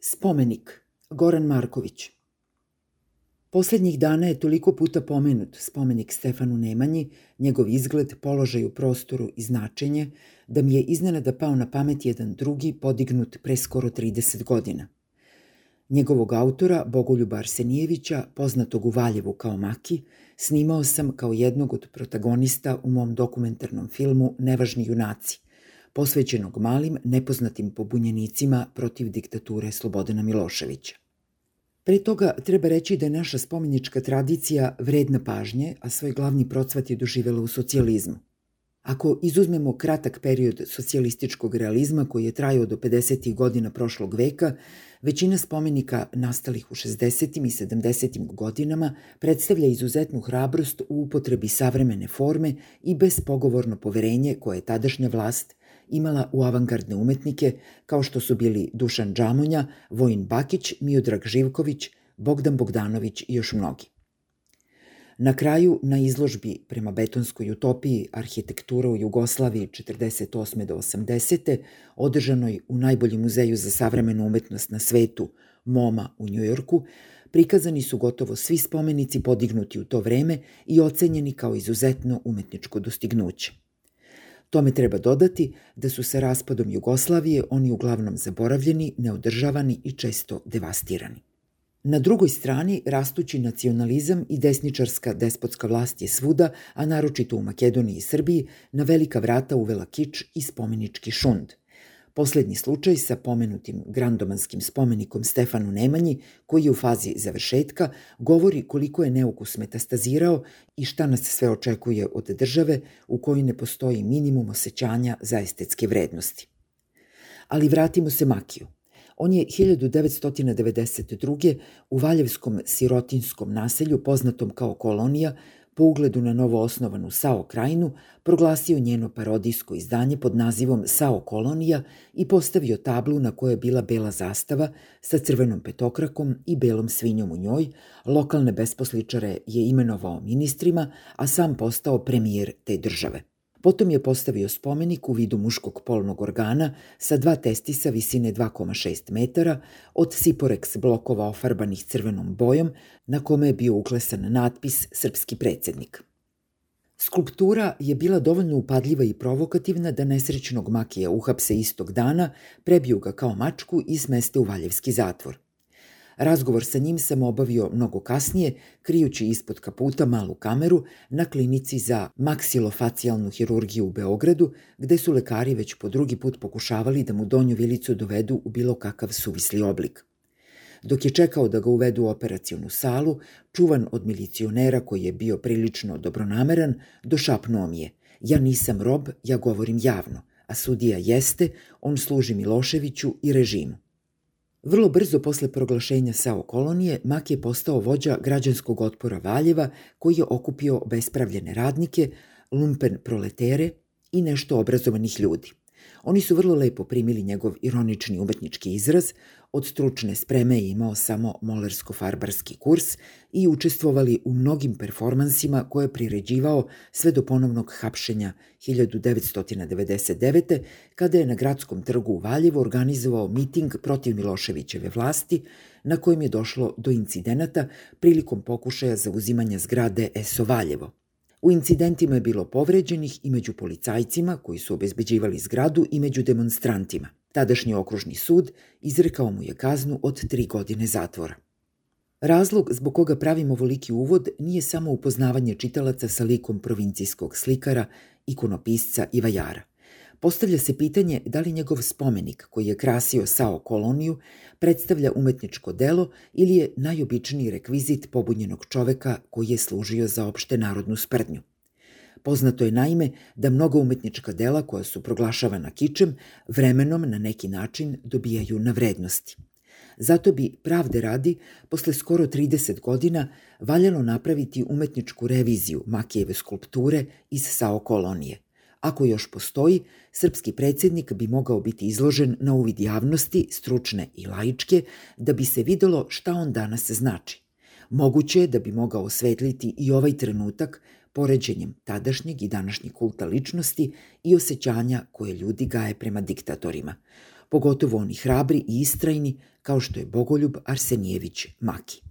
Spomenik Goran Marković Poslednjih dana je toliko puta pomenut spomenik Stefanu Nemanji, njegov izgled, položaj u prostoru i značenje, da mi je iznenada pao na pamet jedan drugi podignut pre skoro 30 godina. Njegovog autora, Bogoljuba Arsenijevića, poznatog u Valjevu kao Maki, snimao sam kao jednog od protagonista u mom dokumentarnom filmu Nevažni junaci, posvećenog malim, nepoznatim pobunjenicima protiv diktature Slobodana Miloševića. Pre toga treba reći da je naša spomenička tradicija vredna pažnje, a svoj glavni procvat je doživela u socijalizmu. Ako izuzmemo kratak period socijalističkog realizma koji je trajao do 50. godina prošlog veka, većina spomenika nastalih u 60. i 70. godinama predstavlja izuzetnu hrabrost u upotrebi savremene forme i bezpogovorno poverenje koje je tadašnja vlast imala u avangardne umetnike kao što su bili Dušan Džamonja, Vojin Bakić, Miodrag Živković, Bogdan Bogdanović i još mnogi. Na kraju, na izložbi prema betonskoj utopiji arhitektura u Jugoslaviji 48. do 80. održanoj u najboljem muzeju za savremenu umetnost na svetu, MoMA u Njujorku, prikazani su gotovo svi spomenici podignuti u to vreme i ocenjeni kao izuzetno umetničko dostignuće. Tome treba dodati da su sa raspadom Jugoslavije oni uglavnom zaboravljeni, neodržavani i često devastirani. Na drugoj strani rastući nacionalizam i desničarska despotska vlast je svuda, a naročito u Makedoniji i Srbiji, na velika vrata uvela kič i spomenički šund – Poslednji slučaj sa pomenutim grandomanskim spomenikom Stefanu Nemanji, koji je u fazi završetka, govori koliko je neukus metastazirao i šta nas sve očekuje od države u kojoj ne postoji minimum osjećanja za estetske vrednosti. Ali vratimo se Makiju. On je 1992. u Valjevskom sirotinskom naselju, poznatom kao kolonija, po ugledu na novo osnovanu Sao krajinu, proglasio njeno parodijsko izdanje pod nazivom Sao kolonija i postavio tablu na kojoj je bila bela zastava sa crvenom petokrakom i belom svinjom u njoj, lokalne besposličare je imenovao ministrima, a sam postao premijer te države. Potom je postavio spomenik u vidu muškog polnog organa sa dva testisa visine 2,6 metara od Siporex blokova ofarbanih crvenom bojom na kome je bio uklesan natpis Srpski predsednik. Skulptura je bila dovoljno upadljiva i provokativna da nesrećnog makija uhapse istog dana, prebiju ga kao mačku i smeste u Valjevski zatvor – Razgovor sa njim sam obavio mnogo kasnije, krijući ispod kaputa malu kameru na klinici za maksilofacijalnu hirurgiju u Beogradu, gde su lekari već po drugi put pokušavali da mu donju vilicu dovedu u bilo kakav suvisli oblik. Dok je čekao da ga uvedu u operacionu salu, čuvan od milicionera koji je bio prilično dobronameran, došapnuo mi je – ja nisam rob, ja govorim javno, a sudija jeste, on služi Miloševiću i režimu. Vrlo brzo posle proglašenja SAO kolonije, Mak je postao vođa građanskog otpora Valjeva koji je okupio bespravljene radnike, lumpen proletere i nešto obrazovanih ljudi. Oni su vrlo lepo primili njegov ironični umetnički izraz, od stručne spreme je imao samo molersko-farbarski kurs i učestvovali u mnogim performansima koje je priređivao sve do ponovnog hapšenja 1999. kada je na gradskom trgu u Valjevu organizovao miting protiv Miloševićeve vlasti na kojem je došlo do incidenata prilikom pokušaja zauzimanja zgrade ESO Valjevo. U incidentima je bilo povređenih i među policajcima koji su obezbeđivali zgradu i među demonstrantima. Tadašnji okružni sud izrekao mu je kaznu od tri godine zatvora. Razlog zbog koga pravimo ovoliki uvod nije samo upoznavanje čitalaca sa likom provincijskog slikara, ikonopisca i vajara. Postavlja se pitanje da li njegov spomenik koji je krasio Sao koloniju predstavlja umetničko delo ili je najobičniji rekvizit pobunjenog čoveka koji je služio za opšte narodnu sprdnju. Poznato je naime da mnoga umetnička dela koja su proglašavana kičem vremenom na neki način dobijaju na vrednosti. Zato bi, pravde radi, posle skoro 30 godina valjalo napraviti umetničku reviziju Makijeve skulpture iz Sao kolonije – Ako još postoji, srpski predsednik bi mogao biti izložen na uvid javnosti, stručne i laičke, da bi se videlo šta on danas znači. Moguće je da bi mogao osvetliti i ovaj trenutak poređenjem tadašnjeg i današnjeg kulta ličnosti i osjećanja koje ljudi gaje prema diktatorima. pogotovo oni hrabri i istrajni kao što je Bogoljub Arsenijević Maki.